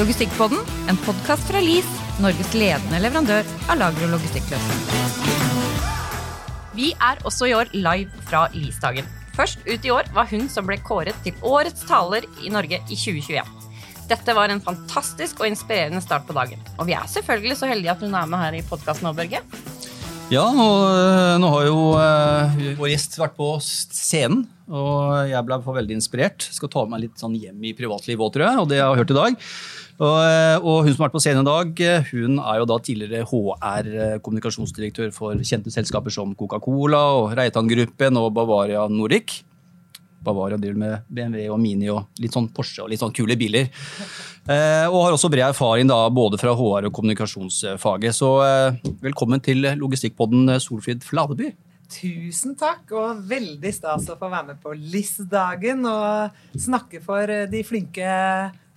Logistikkpodden, en podkast fra LIS, Norges ledende leverandør av lager- og logistikkløsninger. Vi er også i år live fra LIS-dagen. Først ut i år var hun som ble kåret til årets taler i Norge i 2021. Dette var en fantastisk og inspirerende start på dagen. Og vi er selvfølgelig så heldige at hun er med her i podkasten nå, Børge. Ja, og øh, nå har jo uh, vår gjest vært på scenen, og jeg ble veldig inspirert. Skal ta med meg litt sånn hjem i privatlivet òg, tror jeg, og det jeg har hørt i dag. Og, øh, og hun som har vært på scenen i dag, hun er jo da tidligere HR-kommunikasjonsdirektør for kjente selskaper som Coca-Cola og Reitan-gruppen og Bavaria Nordic. Bavaria driver med BMW og Mini og litt sånn Porsche og litt sånn kule biler. Eh, og har også bred erfaring da, både fra HR og kommunikasjonsfaget. Så eh, velkommen til Logistikkpodden, Solfrid Fladeby. Tusen takk, og veldig stas å få være med på LIS-dagen og snakke for de flinke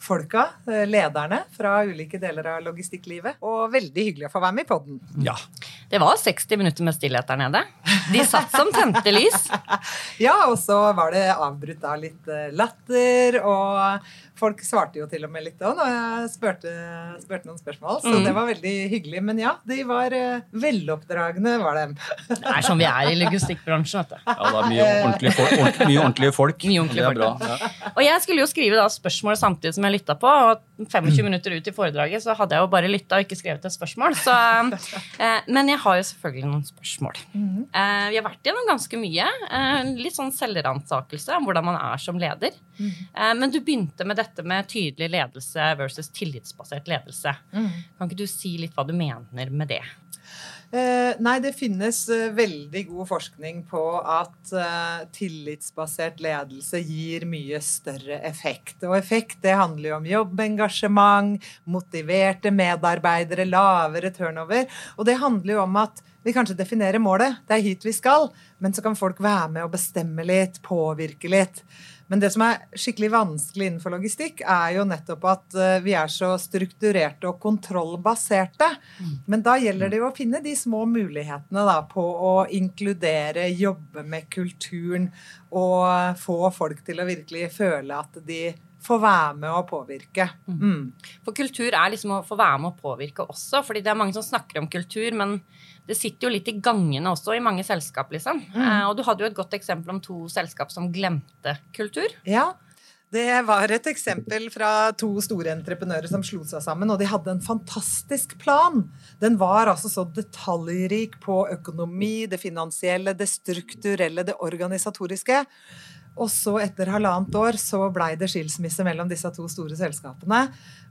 folka, lederne fra ulike deler av logistikklivet. Og veldig hyggelig å få være med i podden. Ja. Det var 60 minutter med stillhet der nede. De satt som tente lys. ja, og så var det avbrutt av litt latter, og folk svarte jo til og med litt òg når jeg spurte, spurte, noen spørsmål. Så mm. det var veldig hyggelig. Men ja, de var uh, veloppdragne, var de. det er sånn vi er i logistikkbransjen, vet du. Ja, det er mye ordentlige folk. Ordentlig, mye ordentlige folk. Mye ordentlige folk. Ja. Og jeg skulle jo skrive da spørsmål samtidig som jeg lytta på. Og 25 minutter ut i foredraget så hadde jeg jo bare lytta og ikke skrevet et spørsmål. Så, uh, men jeg har jo selvfølgelig noen spørsmål. Mm. Uh, vi har vært gjennom ganske mye. litt sånn selvransakelse om hvordan man er som leder. Mm. men du begynte med dette med tydelig ledelse versus tillitsbasert ledelse. Mm. Kan ikke du si litt hva du mener med det? Eh, nei, det finnes veldig god forskning på at tillitsbasert ledelse gir mye større effekt. Og effekt det handler jo om jobbengasjement, motiverte medarbeidere, lavere turnover. Og det handler jo om at vi kanskje definerer målet, det er hit vi skal, men så kan folk være med og bestemme litt, påvirke litt. Men det som er skikkelig vanskelig innenfor logistikk, er jo nettopp at eh, vi er så strukturerte og kontrollbaserte. Mm. Men da gjelder det jo å finne de små mulighetene da, på å inkludere, jobbe med kulturen og få folk til å virkelig føle at de får være med å påvirke. Mm. mm. For kultur er liksom å få være med å påvirke også. fordi det er mange som snakker om kultur, men det sitter jo litt i gangene også i mange selskap, liksom. Mm. Eh, og du hadde jo et godt eksempel om to selskap som glemte kultur. Ja, det var et eksempel fra to store entreprenører som slo seg sammen, og de hadde en fantastisk plan. Den var altså så detaljrik på økonomi, det finansielle, det strukturelle, det organisatoriske. Og så, etter halvannet år, så blei det skilsmisse mellom disse to store selskapene.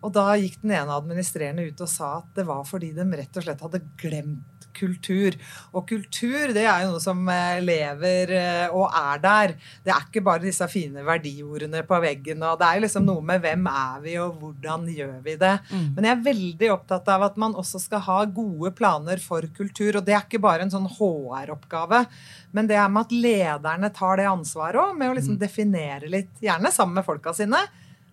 Og da gikk den ene administrerende ut og sa at det var fordi de rett og slett hadde glemt kultur. Og kultur det er jo noe som eh, lever eh, og er der. Det er ikke bare disse fine verdiordene på veggen. og Det er jo liksom noe med hvem er vi, og hvordan gjør vi det. Mm. Men jeg er veldig opptatt av at man også skal ha gode planer for kultur. Og det er ikke bare en sånn HR-oppgave. Men det er med at lederne tar det ansvaret òg, med å liksom mm. definere litt, gjerne sammen med folka sine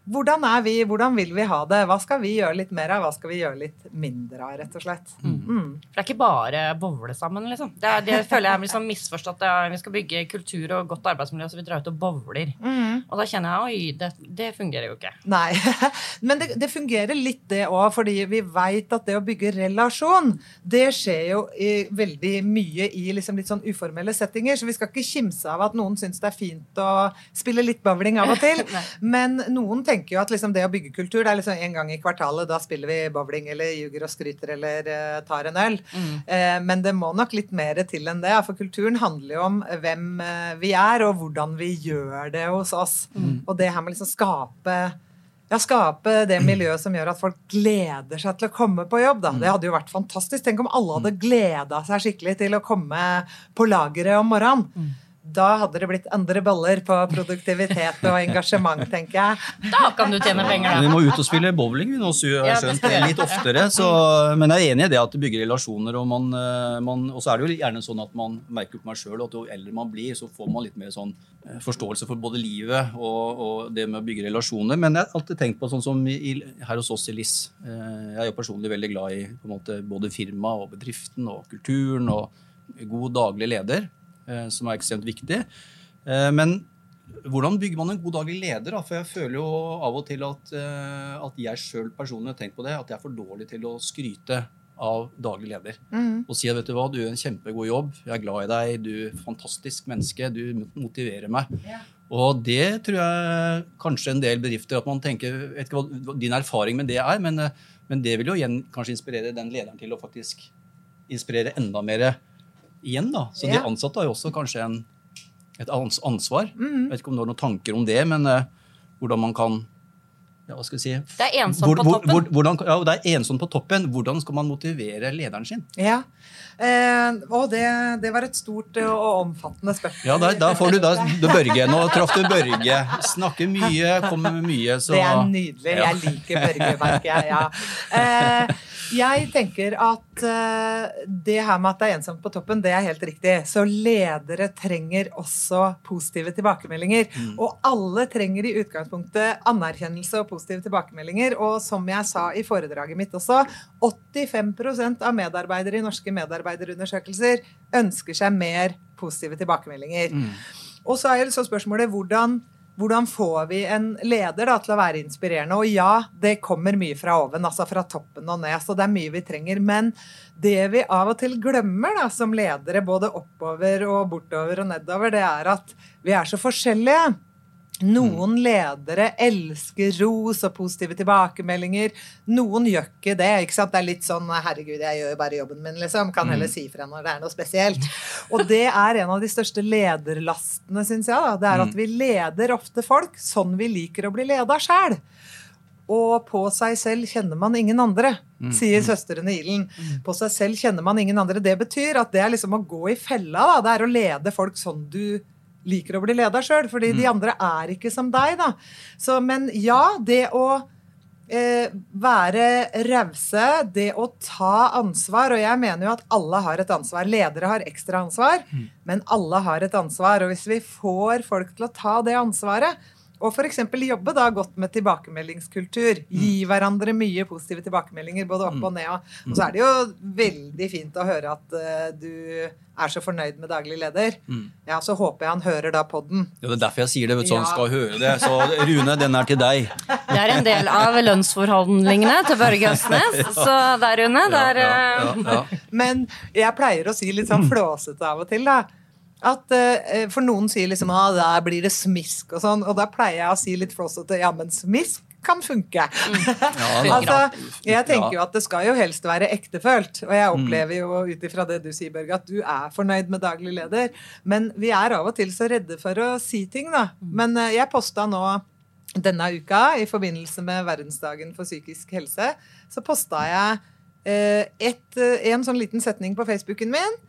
hvordan er vi, hvordan vil vi ha det? Hva skal vi gjøre litt mer av? Hva skal vi gjøre litt mindre av, rett og slett? Mm. Mm. For det er ikke bare bowle sammen, liksom. Det, er, det føler jeg er liksom misforstått. Er, vi skal bygge kultur og godt arbeidsmiljø, så vi drar ut og bowler. Mm. Og da kjenner jeg oi, det, det fungerer jo ikke. Nei. Men det, det fungerer litt, det òg, fordi vi veit at det å bygge relasjon, det skjer jo i, veldig mye i liksom litt sånn uformelle settinger. Så vi skal ikke kimse av at noen syns det er fint å spille litt bowling av og til. Men noen tenker tenker jo at liksom det å bygge kultur det er liksom en gang i kvartalet. Da spiller vi bowling eller ljuger og skryter eller uh, tar en øl. Mm. Uh, men det må nok litt mer til enn det. For kulturen handler jo om hvem uh, vi er, og hvordan vi gjør det hos oss. Mm. Og det her med liksom skape ja, skape det miljøet som gjør at folk gleder seg til å komme på jobb. Da. Mm. Det hadde jo vært fantastisk. Tenk om alle hadde gleda seg skikkelig til å komme på lageret om morgenen. Da hadde det blitt andre baller på produktivitet og engasjement, tenker jeg. Da kan du tjene penger, da. Vi må ut og spille bowling vi nå, skjønt det litt oftere. Så, men jeg er enig i det at det bygger relasjoner. Og, man, eh, man, og så er det jo gjerne sånn at man merker på meg sjøl at jo eldre man blir, så får man litt mer sånn eh, forståelse for både livet og, og det med å bygge relasjoner. Men jeg har alltid tenkt på sånn som i, her hos oss i LIS. Eh, jeg er jo personlig veldig glad i måte, både firmaet og bedriften og kulturen og god daglig leder. Eh, som er ekstremt viktig. Eh, men hvordan bygger man en god daglig leder? da? For jeg føler jo av og til at, eh, at jeg sjøl personlig har tenkt på det, at jeg er for dårlig til å skryte av daglig leder. Mm. Og si at vet du hva, du gjør en kjempegod jobb, jeg er glad i deg, du er fantastisk menneske, du motiverer meg. Yeah. Og det tror jeg kanskje en del bedrifter at man tenker, vet ikke hva din erfaring med det er, men, men det vil jo igjen kanskje inspirere den lederen til å faktisk inspirere enda mer igjen. da. Så de ansatte har jo også kanskje en, et ansvar. Mm. Jeg vet ikke om du har noen tanker om det, men uh, hvordan man kan ja, hva skal vi si? Det er ensomt Hvor- på hvor- toppen. hvor- hvordan, ja, det er ensomt på toppen. Hvordan skal man motivere lederen sin? Ja. Eh, og det, det var et stort eh, og omfattende spørsmål. Ja, der, da får du da, du Børge. Nå traff du Børge. Snakker mye, kommer med mye, så Det er nydelig. Ja. Jeg liker Børge, merker jeg. Ja. Eh, jeg tenker at eh, det her med at det er ensomt på toppen, det er helt riktig. Så ledere trenger også positive tilbakemeldinger. Og alle trenger i utgangspunktet anerkjennelse og positive tilbakemeldinger. Og som jeg sa i foredraget mitt også, 85% av medarbeidere i norske medarbeiderundersøkelser ønsker seg mer positive tilbakemeldinger. Og så er så spørsmålet hvordan, hvordan får vi en leder da, til å være inspirerende? Og ja, det kommer mye fra oven, altså fra toppen og ned, så det er mye vi trenger. Men det vi av og til glemmer da, som ledere, både oppover og bortover og nedover, det er at vi er så forskjellige. Noen ledere elsker ros og positive tilbakemeldinger. Noen gjør ikke det. ikke sant? Det er litt sånn 'herregud, jeg gjør jo bare jobben min', liksom. Kan heller si fra når det er noe spesielt. Og det er en av de største lederlastene, syns jeg. da. Det er at vi leder ofte folk sånn vi liker å bli leda sjæl. Og på seg selv kjenner man ingen andre, sier søstrene Ilen. På seg selv kjenner man ingen andre. Det betyr at det er liksom å gå i fella. da. Det er å lede folk sånn du liker å bli leda sjøl, fordi de andre er ikke som deg. da. Så, men ja, det å eh, være rause, det å ta ansvar Og jeg mener jo at alle har et ansvar. Ledere har ekstra ansvar, men alle har et ansvar. Og hvis vi får folk til å ta det ansvaret, og f.eks. jobbe da godt med tilbakemeldingskultur. Gi hverandre mye positive tilbakemeldinger, både opp og ned. Og så er det jo veldig fint å høre at uh, du er så fornøyd med daglig leder. Ja, Så håper jeg han hører da podden. Ja, det er derfor jeg sier det. vet du, så han Ja. skal høre det. Så Rune, den er til deg. Det er en del av lønnsforhandlingene til Børge Østnes. Så der, Rune, der ja, eh, ja, ja. Men jeg pleier å si litt sånn flåsete av og til, da. At, uh, for noen sier liksom at der blir det smisk og sånn, og da pleier jeg å si litt flåsete ja, men smisk kan funke. altså, jeg tenker jo at det skal jo helst være ektefølt, og jeg opplever jo ut ifra det du sier, Børge, at du er fornøyd med daglig leder, men vi er av og til så redde for å si ting, da. Men uh, jeg posta nå denne uka, i forbindelse med verdensdagen for psykisk helse, så posta jeg uh, et, en sånn liten setning på Facebooken min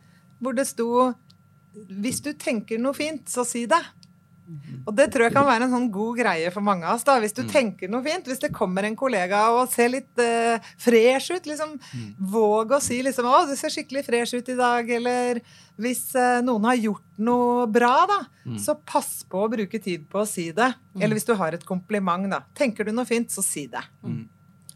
hvor det sto Hvis du tenker noe fint, så si det. Og det tror jeg kan være en sånn god greie for mange av oss. da, Hvis du tenker noe fint, hvis det kommer en kollega og ser litt uh, fresh ut, liksom, våg å si liksom 'Å, du ser skikkelig fresh ut i dag', eller hvis uh, noen har gjort noe bra, da, så pass på å bruke tid på å si det. Eller hvis du har et kompliment, da. Tenker du noe fint, så si det.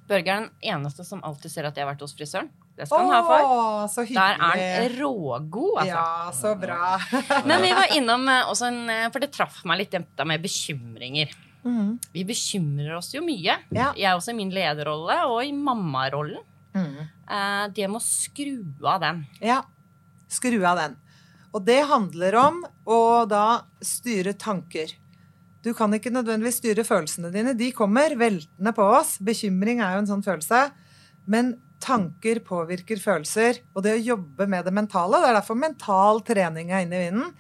Børge er den eneste som alltid ser at jeg har vært hos frisøren. Det skal han ha for. Så hyggelig. Der er han rågod, altså. Ja, så bra. Men vi var innom eh, også en eh, For det traff meg litt dette med bekymringer. Mm. Vi bekymrer oss jo mye. Ja. Jeg også i min lederrolle og i mammarollen. Mhm. Eh, Det med å skru av den. Ja. Skru av den. Og det handler om å da styre tanker. Du kan ikke nødvendigvis styre følelsene dine. De kommer veltende på oss. Bekymring er jo en sånn følelse. Men tanker påvirker følelser. Og det å jobbe med det mentale, det er derfor mental trening er inne i vinden.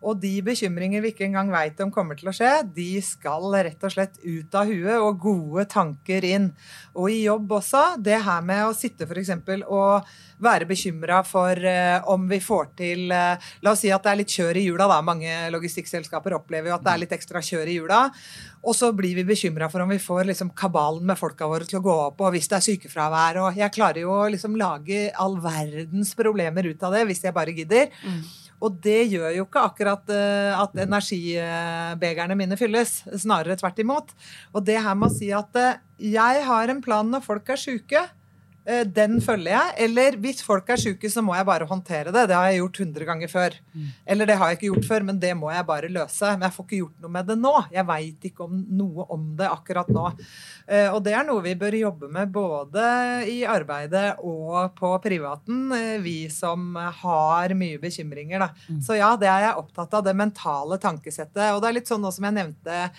Og de bekymringer vi ikke engang veit om kommer til å skje, de skal rett og slett ut av huet og gode tanker inn. Og i jobb også, det her med å sitte f.eks. og være bekymra for eh, om vi får til eh, La oss si at det er litt kjør i hjula, da. Mange logistikkselskaper opplever jo at det er litt ekstra kjør i hjula. Og så blir vi bekymra for om vi får liksom kabalen med folka våre til å gå opp, og hvis det er sykefravær, og jeg klarer jo å liksom lage all verdens problemer ut av det hvis jeg bare gidder. Og det gjør jo ikke akkurat eh, at energibegerne mine fylles. Snarere tvert imot. Og det her med å si at eh, jeg har en plan når folk er sjuke. Eh, Den følger jeg. Eller hvis folk er syke, så må jeg bare håndtere det. Det har jeg gjort 100 ganger før. Eller det har jeg ikke gjort før, men det må jeg bare løse. Men jeg får ikke gjort noe med det nå. Jeg veit ikke om noe om det akkurat nå. Eh, Og det er noe vi bør jobbe med både i arbeidet og på privaten, eh, vi som har mye bekymringer. Da. Så ja, det er jeg opptatt av. Det mentale tankesettet. Og det er litt sånn nå som jeg nevnte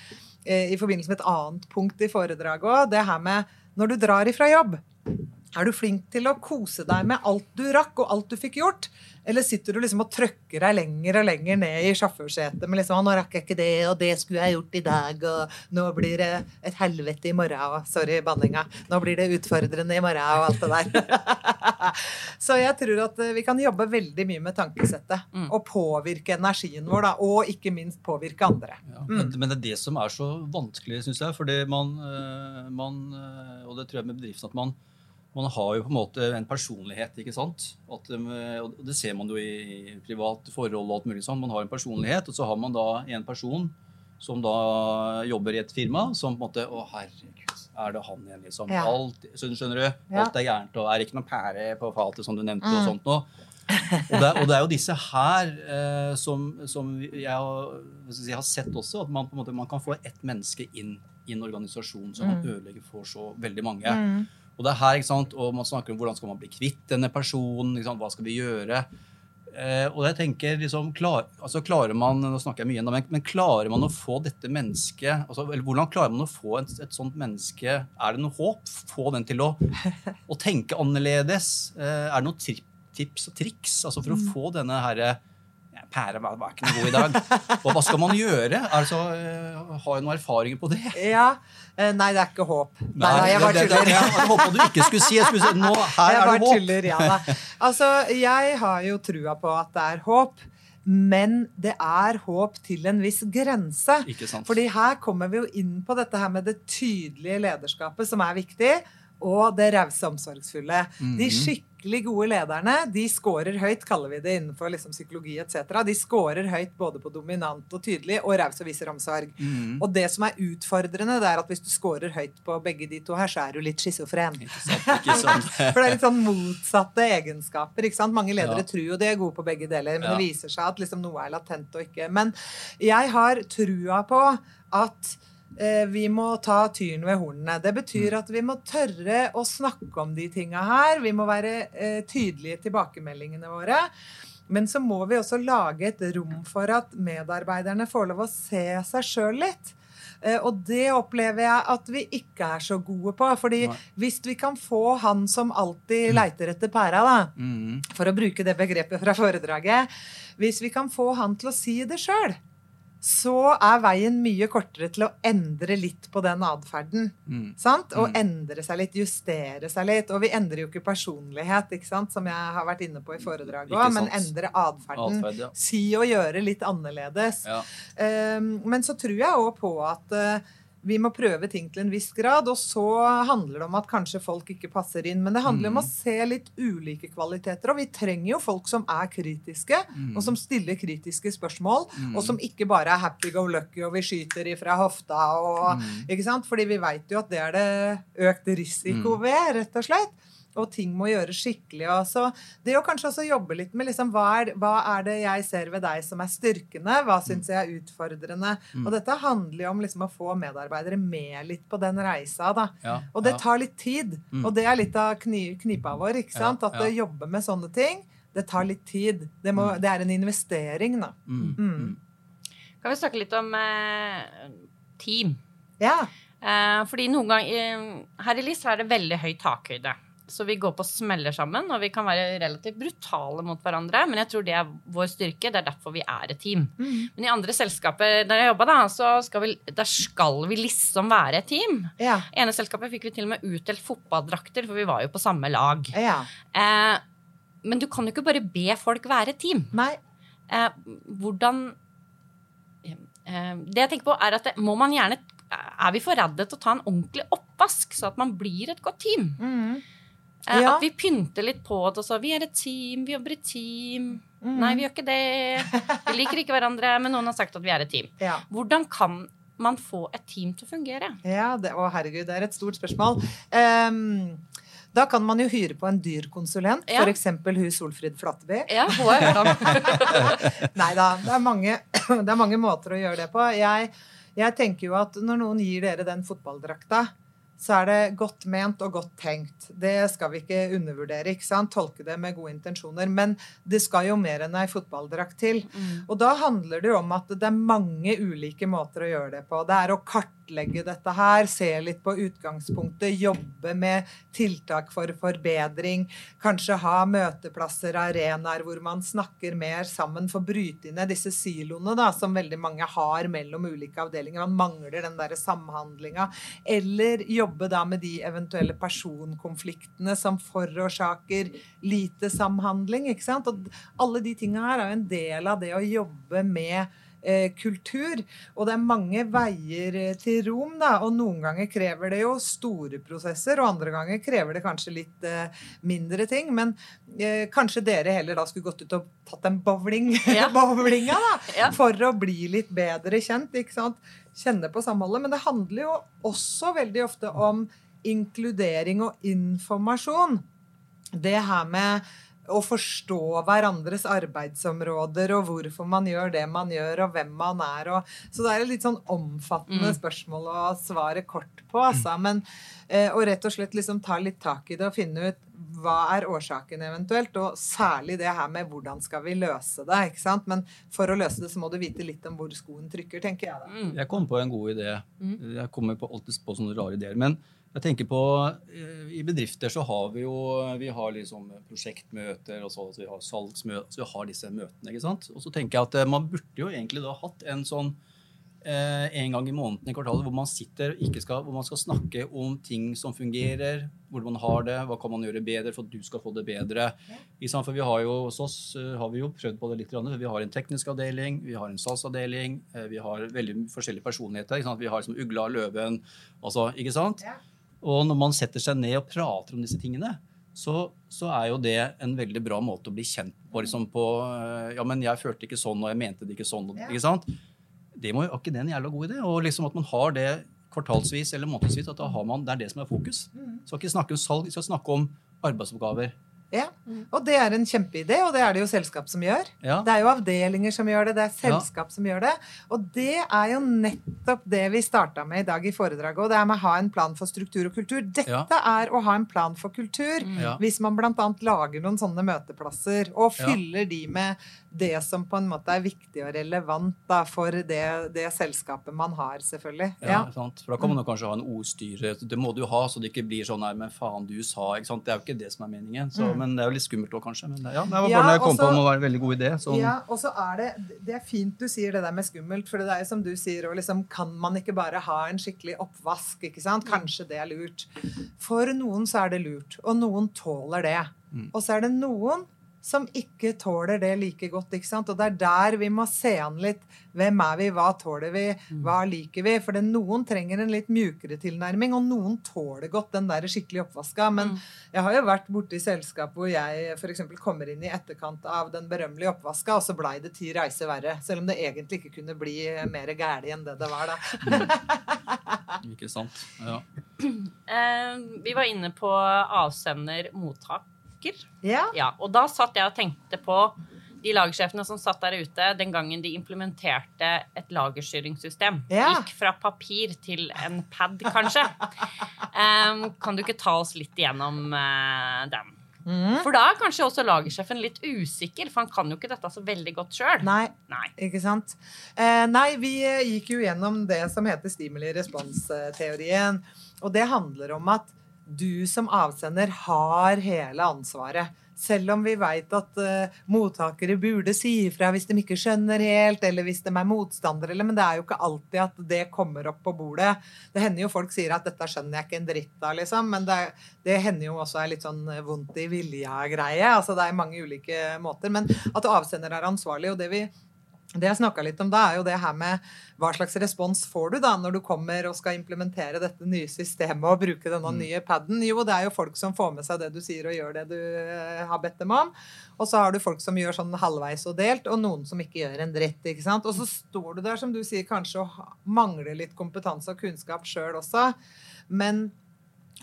i forbindelse med et annet punkt i foredraget òg, det her med når du drar ifra jobb. Er du flink til å kose deg med alt du rakk, og alt du fikk gjort? Eller sitter du liksom og trøkker deg lenger og lenger ned i sjåførsetet med liksom, 'Nå rakk jeg ikke det, og det skulle jeg gjort i dag', og 'nå blir det et helvete i morgen', og sorry, banninga. 'Nå blir det utfordrende i morgen', og alt det der. Så jeg tror at eh, vi kan jobbe veldig mye med tankesettet. Og påvirke energien vår, da. Og ikke minst påvirke andre. Ja, men, men det er det som er så vanskelig, syns jeg. Fordi man, eh, man eh, Og det tror jeg med bedriften at man, man har jo på en måte en personlighet, ikke sant? At, eh, og det ser man jo i private forhold og alt mulig sånn. Man har en personlighet, og så har man da en person som da jobber i et firma, som på en måte Å, herregud, er det han igjen, liksom? Ja. Alt, skjønner du? Alt er gærent, og er ikke noen pære på fatet, som du nevnte, og sånt noe. Og det, og det er jo disse her eh, som, som jeg har, jeg har sett også, at man, på en måte, man kan få ett menneske inn i en organisasjon som man ødelegger for så veldig mange. Og det er her, ikke sant, og man snakker om hvordan skal man bli kvitt denne personen, ikke sant, hva skal vi gjøre? Eh, og jeg tenker liksom, klar, altså klarer man nå snakker jeg mye enda, men, men klarer man å få dette mennesket altså, eller Hvordan klarer man å få et, et sånt menneske Er det noe håp? Få den til å, å tenke annerledes? Eh, er det noen tips og triks altså, for å få denne herre Pære var, var ikke noe god i dag. Og hva skal man gjøre? Altså, eh, har jeg noen erfaringer på det? Ja. eh, Nei, det er ikke håp. Nei, nei, jeg bare tuller. jeg håpa du ikke skulle si. Jeg skulle si nå, her jeg er det håp. tuller, ja da. Altså, jeg har jo trua på at det er håp. Men det er håp til en viss grense. Ikke sant. Fordi her kommer vi jo inn på dette her med det tydelige lederskapet, som er viktig, og det rause omsorgsfulle. De Mhm. Skikkelig gode lederne de scorer høyt, kaller vi det innenfor liksom psykologi etc. De scorer høyt både på dominant og tydelig og raus og viser omsorg. Mm. Og det som er utfordrende, det er at hvis du scorer høyt på begge de to her, så er du litt schizofren. For det er litt sånn motsatte egenskaper. ikke sant? Mange ledere Ja. tror jo de er gode på begge deler, men Ja. det viser seg at liksom noe er latent og ikke. Men jeg har trua på at vi må ta tyren ved hornene. Det betyr at vi må tørre å snakke om de tinga her. Vi må være eh, tydelige i tilbakemeldingene våre. Men så må vi også lage et rom for at medarbeiderne får lov å se seg sjøl litt. Eh, Og det opplever jeg at vi ikke er så gode på. fordi Nei. hvis vi kan få han som alltid leiter etter pæra, da, mm. for å bruke det begrepet fra foredraget Hvis vi kan få han til å si det sjøl, så er veien mye kortere til å endre litt på den atferden. Mm. Og Mm. endre seg litt, justere seg litt. Og vi endrer jo ikke personlighet, ikke sant? som jeg har vært inne på i foredraget òg, men endre atferden. Atferd, ja. Si og gjøre litt annerledes. Ja. Um, men så tror jeg òg på at uh, vi må prøve ting til en viss grad, og så handler det om at kanskje folk ikke passer inn. Men det handler om Mm. å se litt ulike kvaliteter, og vi trenger jo folk som er kritiske, Mm. og som stiller kritiske spørsmål, og som ikke bare er happy go lucky og vi skyter ifra hofta og Mm. Ikke sant? Fordi vi veit jo at det er det økt risiko Mm. ved, rett og slett. Og ting må gjøres skikkelig. Og så det å kanskje også jobbe litt med liksom, hva, er, hva er det jeg ser ved deg som er styrkende? Hva syns jeg er utfordrende? Mm. Og dette handler jo om liksom, å få medarbeidere med litt på den reisa. Da. Ja, Og det ja. tar litt tid. Mm. Og det er litt av kni, knipa vår. ikke sant? Ja, At å jobbe med sånne ting, det tar litt tid. Det, må, det er en investering, da. Mm. Mm. Kan vi snakke litt om eh, team? Ja. Eh, fordi noen ganger Her i LIS er det veldig høy takhøyde. Så vi går på smeller sammen, og vi kan være relativt brutale mot hverandre. Men jeg tror det er vår styrke. Det er derfor vi er et team. Mm. Men i andre selskaper der jeg jobba, da, så skal vi, der skal vi liksom være et team. Ja. ene selskapet fikk vi til og med utdelt fotballdrakter, for vi var jo på samme lag. ja. Eh, men du kan jo ikke bare be folk være et team. Nei. Eh, hvordan eh, Det jeg tenker på, er at det, må man gjerne Er vi for redde til å ta en ordentlig oppvask, så at man blir et godt team? Mm. Eh, Ja. At vi pynter litt på det og så Vi er et team, vi jobber i team. Mm. Nei, vi gjør ikke det. Vi liker ikke hverandre, men noen har sagt at vi er et team. Ja. Hvordan kan man få et team til å fungere? Ja, det, å herregud, det er et stort spørsmål. Um, Da kan man jo hyre på en dyr konsulent, Ja. f.eks. hun Solfrid Flatteby. Ja. Nei da, det det er mange måter å gjøre det på. Jeg, jeg tenker jo at når noen gir dere den fotballdrakta, så er det godt ment og godt tenkt. Det skal vi ikke undervurdere. ikke sant? Tolke det med gode intensjoner. Men det skal jo mer enn ei fotballdrakt til. Og da handler det jo om at det er mange ulike måter å gjøre det på. Det er å kartlegge dette her, se litt på utgangspunktet, jobbe med tiltak for forbedring. Kanskje ha møteplasser, arenaer hvor man snakker mer sammen. Få bryte ned disse siloene da, som veldig mange har mellom ulike avdelinger. Man mangler den der samhandlinga. Eller jobbe da med de eventuelle personkonfliktene som forårsaker lite samhandling. ikke sant? Og alle de tinga her er jo en del av det å jobbe med kultur. Og det er mange veier eh, til rom, da. Og noen ganger krever det jo store prosesser, og andre ganger krever det kanskje litt eh, mindre ting. Men eh, kanskje dere heller da skulle gått ut og tatt en bowling, Ja. bowlinga, da. Ja. For å bli litt bedre kjent. ikke sant? Kjenne på samholdet. Men det handler jo også veldig ofte om inkludering og informasjon. Det her med å forstå hverandres arbeidsområder og hvorfor man gjør det man gjør, og hvem man er. Og, så det er et litt sånn omfattende Mm. spørsmål å svare kort på. Altså. Men, eh, og rett og slett liksom ta litt tak i det og finne ut hva er årsaken eventuelt, og særlig det her med hvordan skal vi løse det. ikke sant? Men for å løse det så må du vite litt om hvor skoen trykker, tenker jeg da. Mm. Jeg kom på en god idé. Jeg kommer på, alltid på sånne rare ideer. Men jeg tenker på eh, I bedrifter så har vi jo vi har liksom prosjektmøter, og så så vi har salgsmøter, så vi har disse møtene. ikke sant? Og så tenker jeg at eh, man burde jo egentlig da hatt en sånn eh, en gang i måneden i kvartalet hvor man sitter og ikke skal, hvor man skal snakke om ting som fungerer, hvordan man har det, hva kan man gjøre bedre for at du skal få det bedre. Ikke sant? For vi har jo hos oss eh, har vi jo prøvd på det litt. grann. Vi har en teknisk avdeling, vi har en salgsavdeling, vi har veldig forskjellige personligheter. Ikke sant? Vi har liksom ugla, løven, altså, ikke sant? Ja. Og når man setter seg ned og prater om disse tingene, så, så er jo det en veldig bra måte å bli kjent på. Liksom på eh, ja, men jeg følte ikke sånn, og jeg mente det ikke sånn. og- ikke sant? Det må jo ikke det en jævla god idé. Og liksom at man har det kvartalsvis eller månedsvis, at da har man, det er det som er fokus. Skal ikke snakke om salg, vi skal snakke om arbeidsoppgaver. Ja, Og det er en kjempeidé, og det er det jo selskap som gjør. Ja. Det er jo avdelinger som gjør det, det er selskap som gjør det. Og det er jo nettopp det vi starta med i dag i foredraget, og det er med å ha en plan for struktur og kultur. Dette Ja. er å ha en plan for kultur. Ja. Hvis man bl.a. lager noen sånne møteplasser og Ja. fyller de med det som på en måte er viktig og relevant da, for det, det selskapet man har, selvfølgelig. Ja, Ja. sant? For Da kan man jo kanskje ha en ordstyre. Det må du ha, så det ikke blir sånn her, men faen, du sa ikke sant? Det er jo ikke det som er meningen. Så, Men det er jo litt skummelt òg, kanskje. Men det, ja, det var bare Ja, når jeg kom også- på må være en veldig god idé. Sånn, Ja, og så er det Det er fint du sier det der med skummelt, for det er jo som du sier, òg, liksom kan man ikke bare ha en skikkelig oppvask, ikke sant? Kanskje det er lurt. For noen så er det lurt, og noen tåler det. Og så er det noen som ikke tåler det like godt, ikke sant? Og det er der vi må se an litt. Hvem er vi, hva tåler vi, hva liker vi? For det, noen trenger en litt mjukere tilnærming, og noen tåler godt den der skikkelig oppvaska. Men jeg har jo vært borti selskap hvor jeg f.eks. kommer inn i etterkant av den berømmelige oppvaska, og så blei det ti reiser verre. Selv om det egentlig ikke kunne bli mer gæli enn det det var da. Ikke sant? Ja. Eh, vi var inne på avsender-mottaker. Ja. Ja, og da satt jeg og tenkte på de lagersjefene som satt der ute den gangen de implementerte et lagerstyringssystem. Ja. Gikk fra papir til en pad, kanskje. um, kan du ikke ta oss litt igjennom uh, den? Mm. For da er kanskje også lagersjefen litt usikker, for han kan jo ikke dette så veldig godt sjøl. Nei, Nei. ikke sant? Uh, nei, vi eh, gikk jo gjennom det som heter stimuli-respons-teorien. Og det handler om at du som avsender har hele ansvaret. Selv om vi veit at uh, mottakere burde si ifra hvis de ikke skjønner helt, eller hvis de er motstandere, eller, men det er jo ikke alltid at det kommer opp på bordet. Det hender jo folk sier at 'dette skjønner jeg ikke en dritt av', liksom, men det, det hender jo også er litt sånn vondt i vilja-greie. Altså det er mange ulike måter. Men at avsender er ansvarlig, og det vi det jeg snakka litt om da, er jo det her med hva slags respons får du da når du kommer og skal implementere dette nye systemet og bruke denne nye paden? Jo, det er jo folk som får med seg det du sier og gjør det du eh, har bedt dem om. Og så har du folk som gjør sånn halvveis og delt, og noen som ikke gjør en dritt. ikke sant? Og så står du der, som du sier, kanskje og mangler litt kompetanse og kunnskap sjøl også. Men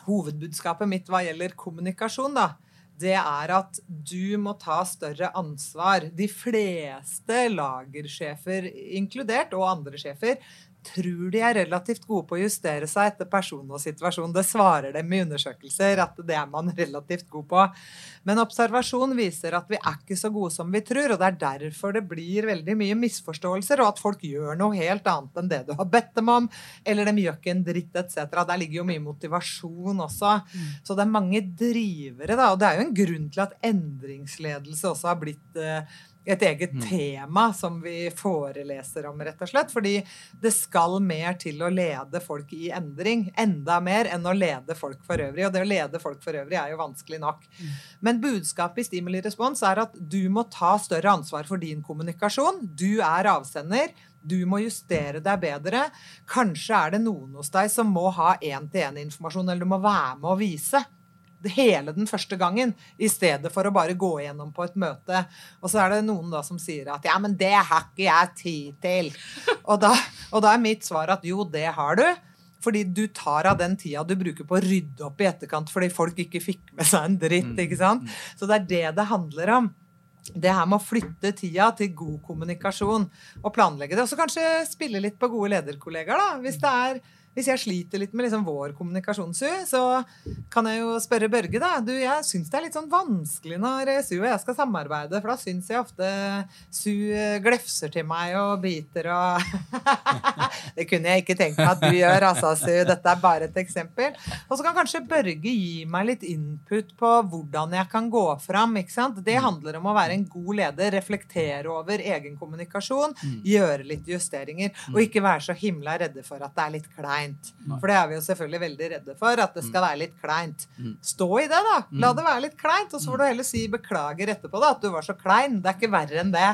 hovedbudskapet mitt hva gjelder kommunikasjon, da, det er at du må ta større ansvar. De fleste lagersjefer inkludert, og andre sjefer, tror de er relativt gode på å justere seg etter person og situasjon. Det svarer dem i undersøkelser at det er man relativt god på. Men observasjon viser at vi er ikke så gode som vi tror, og det er derfor det blir veldig mye misforståelser, og at folk gjør noe helt annet enn det du har bedt dem om, eller de gjør ikke en dritt, etc. Der ligger jo mye motivasjon også. Mm. Så det er mange drivere, da. Og det er jo en grunn til at endringsledelse også har blitt eh, et eget mm. tema som vi foreleser om, rett og slett. Fordi det skal mer til å lede folk i endring. Enda mer enn å lede folk for øvrig. Og det å lede folk for øvrig er jo vanskelig nok. Mm. Men budskapet i Stimuli Respons er at du må ta større ansvar for din kommunikasjon. Du er avsender. Du må justere deg bedre. Kanskje er det noen hos deg som må ha én-til-én-informasjon, eller du må være med å vise hele den første gangen, i stedet for å bare gå gjennom på et møte. Og så er det noen da som sier at 'ja, men det har ikke jeg tid til'. Og da, og da er mitt svar at jo, det har du. Fordi du tar av den tida du bruker på å rydde opp i etterkant fordi folk ikke fikk med seg en dritt. Mm. ikke sant? Så det er det det handler om. Det her med å flytte tida til god kommunikasjon og planlegge det. Og så kanskje spille litt på gode lederkollegaer, da. Hvis det er hvis jeg sliter litt med liksom vår kommunikasjons så kan jeg jo spørre Børge, da. Du, jeg syns det er litt sånn vanskelig når Su og jeg skal samarbeide, for da syns jeg ofte Su glefser til meg og biter og Det kunne jeg ikke tenkt meg at du gjør, altså, Su. Dette er bare et eksempel. Og så kan kanskje Børge gi meg litt input på hvordan jeg kan gå fram. ikke sant? Det handler om å være en god leder, reflektere over egen kommunikasjon, mm. gjøre litt justeringer, og ikke være så himla redde for at det er litt kleint kleint. For det er vi jo selvfølgelig veldig redde for, at det skal mm. være litt kleint. Mm. Stå i det, da. La mm. det være litt kleint, og så får du heller si beklager etterpå, da, at du var så klein. Det er ikke verre enn det.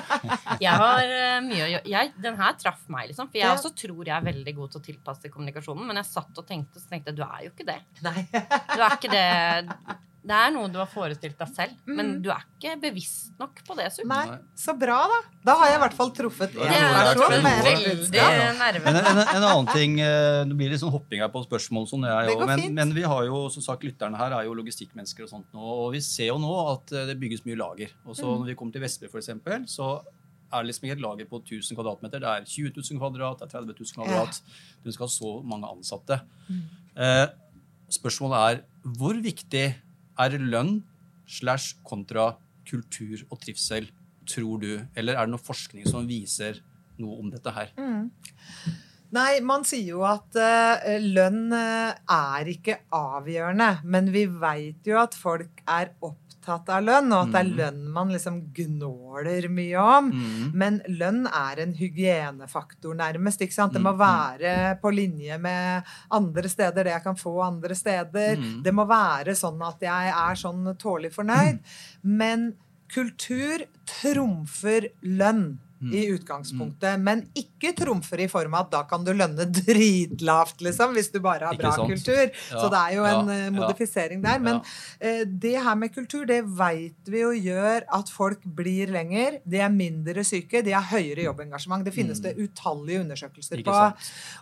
jeg har uh, mye å gjøre. Den her traff meg, liksom. For jeg ja. også tror jeg er veldig god til å tilpasse kommunikasjonen, men jeg satt og tenkte, så tenkte jeg du er jo ikke det. Nei. du er ikke det det er noe du har forestilt deg selv, mm. men du er ikke bevisst nok på det. Super. Nei, Så bra, da. Da har jeg i hvert fall truffet én person en, en, en, annen ting eh, Det blir litt sånn hopping her på spørsmål, sånn jeg, men, men, vi har jo, som sagt, lytterne her er jo logistikkmennesker og sånt nå, og vi ser jo nå at eh, det bygges mye lager. Og så mm. når vi kommer til Vestby, f.eks., så er det liksom ikke et lager på 1000 kvadratmeter. Det er 20 000 kvadrat, det er 30 000 kvadrat. Du skal ha så mange ansatte. Mm. Eh, spørsmålet er hvor viktig er lønn slash kontra kultur og trivsel, tror du? Eller er det noe forskning som viser noe om dette her? Mm. Nei, man sier jo at uh, lønn uh, er ikke avgjørende. Men vi veit jo at folk er opptatt opptatt av lønn, og at det er mm. lønn man liksom gnåler mye om. Mm. Men lønn er en hygienefaktor, nærmest. ikke sant? Det må mm. være på linje med andre steder, det jeg kan få andre steder. Mm. Det må være sånn at jeg er sånn tålelig fornøyd. Men kultur trumfer lønn i mm. utgangspunktet, mm. men ikke trumfer i form av at da kan du lønne dritlavt, liksom, hvis du bare har bra kultur. Ja, så det er jo en uh, modifisering der. Men uh, det her med kultur, det veit vi jo gjør at folk blir lenger. De er mindre syke, de har høyere jobbengasjement. Det finnes mm. det utallige undersøkelser på.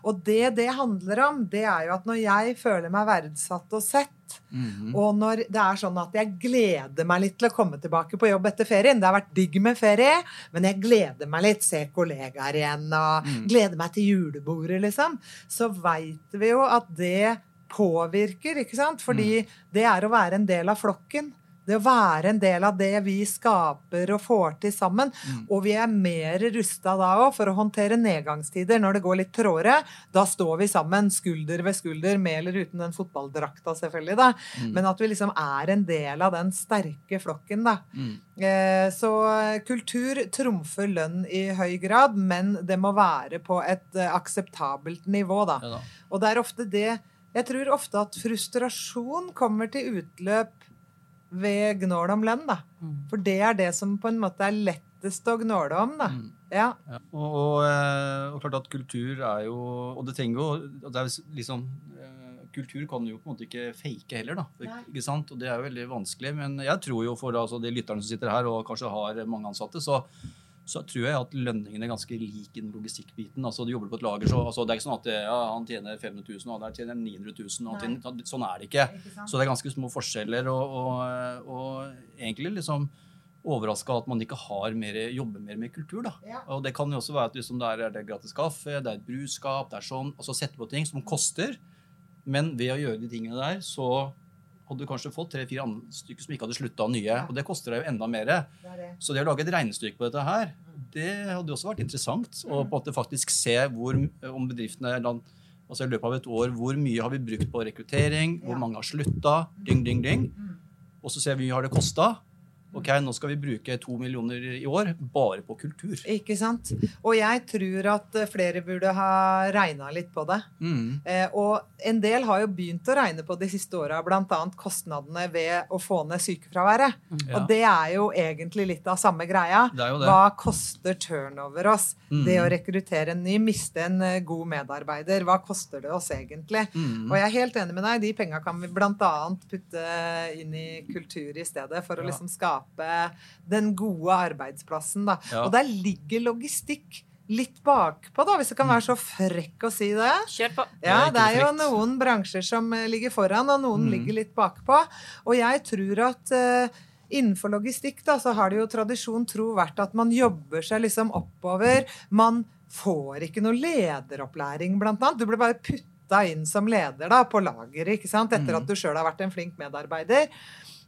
Og det det handler om, det er jo at når jeg føler meg verdsatt og sett, Mm -hmm. Og når det er sånn at jeg gleder meg litt til å komme tilbake på jobb etter ferien Det har vært digg med ferie, men jeg gleder meg litt. Se kollegaer igjen og mm. gleder meg til julebordet, liksom. Så veit vi jo at det påvirker, ikke sant? Fordi mm. det er å være en del av flokken. Det å være en del av det vi skaper og får til sammen. Mm. Og vi er mer rusta da òg for å håndtere nedgangstider når det går litt tråere. Da står vi sammen, skulder ved skulder, med eller uten den fotballdrakta, selvfølgelig. da. Mm. Men at vi liksom er en del av den sterke flokken, da. Mm. Eh, så kultur trumfer lønn i høy grad, men det må være på et eh, akseptabelt nivå, da. Ja, da. Og det er ofte det Jeg tror ofte at frustrasjon kommer til utløp ved gnål om lønn, da. Mm. For det er det som på en måte er lettest å gnåle om, da. Mm. Ja. ja. Og, og, eh, og, klart at kultur er jo Og det trenger jo det er liksom Kultur kan jo på en måte ikke fake heller, da. Ikke sant? Og det er jo veldig vanskelig. Men jeg tror jo for altså, de lytterne som sitter her og kanskje har mange ansatte, så så tror jeg at lønningene er ganske lik i den logistikkbiten. Altså, du jobber på et lager, så altså, det er ikke sånn at ja, han tjener 500 000, og der tjener 900 000. Og tjener, sånn er det ikke. Ikke? Så det er ganske små forskjeller. Og, og, og egentlig liksom overraska at man ikke har mer, jobber mer med kultur. da. Ja. Og det kan jo også være at liksom, det er det gratis kaffe, det er et brusskap, det er sånn. Altså sette på ting som koster. Men ved å gjøre de tingene der, så hadde du kanskje fått tre-fire stykker som ikke hadde slutta nye. Og det koster deg jo enda mer. Er. Så det å lage et regnestykke på dette her, det hadde jo også vært interessant. Og på en måte faktisk se hvor, om bedriftene altså i løpet av et år, hvor mye har vi brukt på rekruttering, hvor mange har slutta, ding, ding, ding. Mm. Og så ser vi hvor mye har det kosta. Ok, nå skal vi bruke to millioner i år bare på kultur. Ikke sant? Og jeg tror at eh, flere burde ha regna litt på det. Mm. Eh, og en del har jo begynt å regne på de siste åra, bl.a. kostnadene ved å få ned sykefraværet. Ja. Og det er jo egentlig litt av samme greia. Det er jo det. Hva koster turnover oss? Mm. Det å rekruttere en ny, miste en eh, god medarbeider. Hva koster det oss egentlig? Mm. Og jeg er helt enig med deg. De penga kan vi bl.a. putte inn i kultur i stedet, for å Ja. liksom skape den gode arbeidsplassen. Da. Ja. Og der ligger logistikk litt bakpå, da, hvis jeg kan være så frekk å si det. Kjør på. Ja, er det er jo noen bransjer som eh, ligger foran, og noen Mm. ligger litt bakpå. Og jeg tror at uh, innenfor logistikk da, så har det jo tradisjon tro vært at man jobber seg liksom oppover. Man får ikke noe lederopplæring, blant annet. Du blir bare putta inn som leder da, på lageret, etter Mm. at du sjøl har vært en flink medarbeider.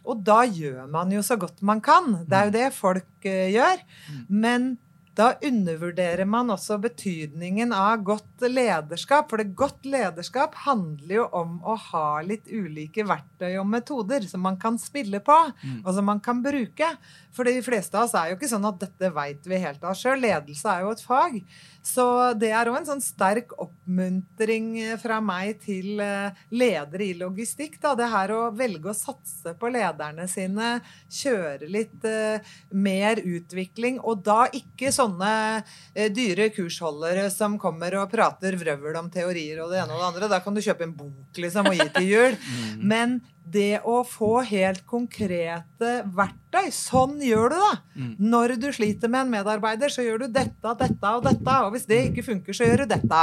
Og da gjør man jo så godt man kan. Det er jo det folk eh, gjør. Men da undervurderer man også betydningen av godt lederskap. For det godt lederskap handler jo om å ha litt ulike verktøy og metoder som man kan spille på, og som man kan bruke. For de fleste av oss er jo ikke sånn at dette veit vi helt av sjøl. Ledelse er jo et fag. Så det er òg en sånn sterk oppmuntring eh, fra meg til eh, ledere i logistikk. Da. Det her å velge å satse på lederne sine, kjøre litt uh, mer utvikling, og da ikke sånne eh, dyre kursholdere som kommer og prater vrøvl om teorier og det ene og det andre. Da kan du kjøpe en bok liksom, og gi til jul. Men det å få helt konkrete verktøy, sånn gjør du da. Når du sliter med en medarbeider, så gjør du dette, dette og dette. Og hvis det ikke funker, så gjør du dette.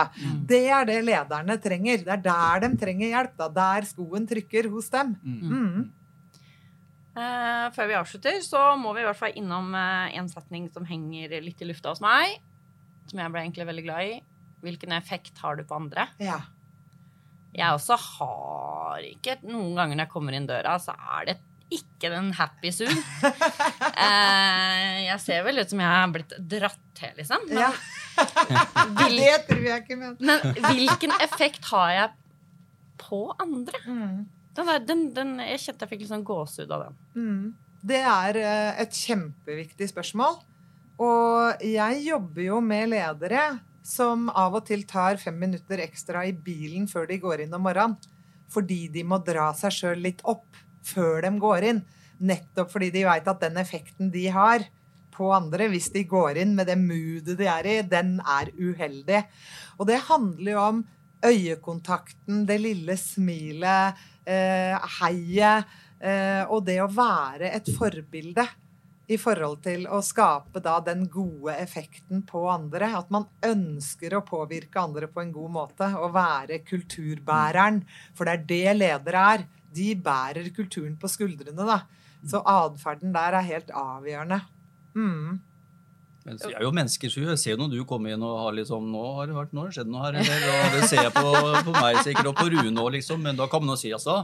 Det er det lederne trenger. Det er der de trenger hjelp. da. Der skoen trykker hos dem. Mm. Eh, før vi avslutter, så må vi i hvert fall innom eh, en setning som henger litt i lufta hos meg. Som jeg ble egentlig veldig glad i. Hvilken effekt har du på andre? Ja. Jeg også har ikke Noen ganger når jeg kommer inn døra, så er det ikke den happy soon. Eh, jeg ser vel ut som jeg har blitt dratt til, liksom. Men, ja. vil, Det tror jeg ikke, men men hvilken effekt har jeg på andre? mm. Den der, den, den, jeg kjente jeg fikk litt sånn gåsehud av den. Mm. Det er eh, et kjempeviktig spørsmål. Og jeg jobber jo med ledere som av og til tar fem minutter ekstra i bilen før de går inn om morgenen. Fordi de må dra seg sjøl litt opp før de går inn. Nettopp fordi de veit at den effekten de har på andre, hvis de går inn med det moodet de er i, den er uheldig. Og det handler jo om øyekontakten, det lille smilet, heiet, eh, og det å være et forbilde i forhold til å skape da den gode effekten på andre. At man ønsker å påvirke andre på en god måte og være kulturbæreren. For det er det ledere er. De bærer kulturen på skuldrene, da. Så atferden der er helt avgjørende. Mm. Men jeg er jo menneskesky. jeg ser jo når du kommer inn og har liksom Nå har det vært, nå har det skjedd noe her, eller, og det ser jeg på, på meg sikkert, og på Rune òg, liksom. Men da kan man jo si altså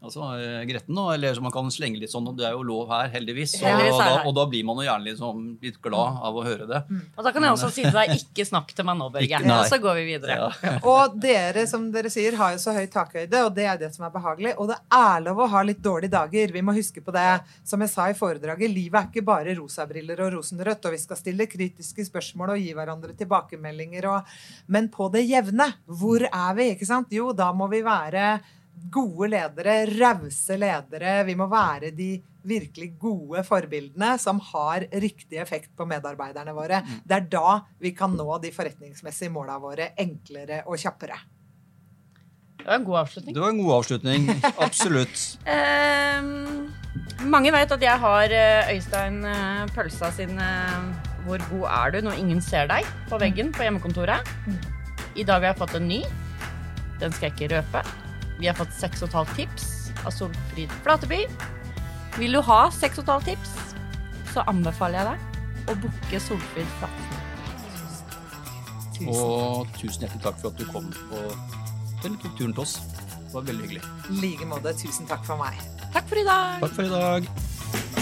Altså, eh, Gretten, nå, eller så man kan slenge litt sånn, og det er jo lov her, heldigvis. Og, Heldigvis er da, og da blir man jo gjerne liksom litt glad av å høre det. Og da kan jeg også si til deg ikke snakk til meg nå, Børge. Ikke- Og så går vi videre. Ja. Og dere, som dere sier, har jo så høy takhøyde, og det er det som er behagelig. Og det er lov å ha litt dårlige dager. Vi må huske på det. Som jeg sa i foredraget, livet er ikke bare rosabriller og rosenrødt, og vi skal stille kritiske spørsmål og gi hverandre tilbakemeldinger og Men på det jevne, hvor er vi, ikke sant? Jo, da må vi være gode ledere, rause ledere. Vi må være de virkelig gode forbildene som har riktig effekt på medarbeiderne våre. Det er da vi kan nå de forretningsmessige måla våre enklere og kjappere. Det var en god avslutning. Det var en god avslutning. Absolutt. Ehm, mange vet at jeg har eh, Øystein eh, Pølsa sin eh, hvor god er du når ingen ser deg på veggen på hjemmekontoret. I dag har jeg fått en ny. Den skal jeg ikke røpe. Vi har fått 6,5 tips av Solfrid Flateby. Vil du ha 6,5 tips, så anbefaler jeg deg å booke Solfrid Flateby. Og tusen hjertelig takk for at du kom på, den tok turen til oss. Det var veldig hyggelig. I like måte. Tusen takk for meg. Takk for i dag. Takk for i dag.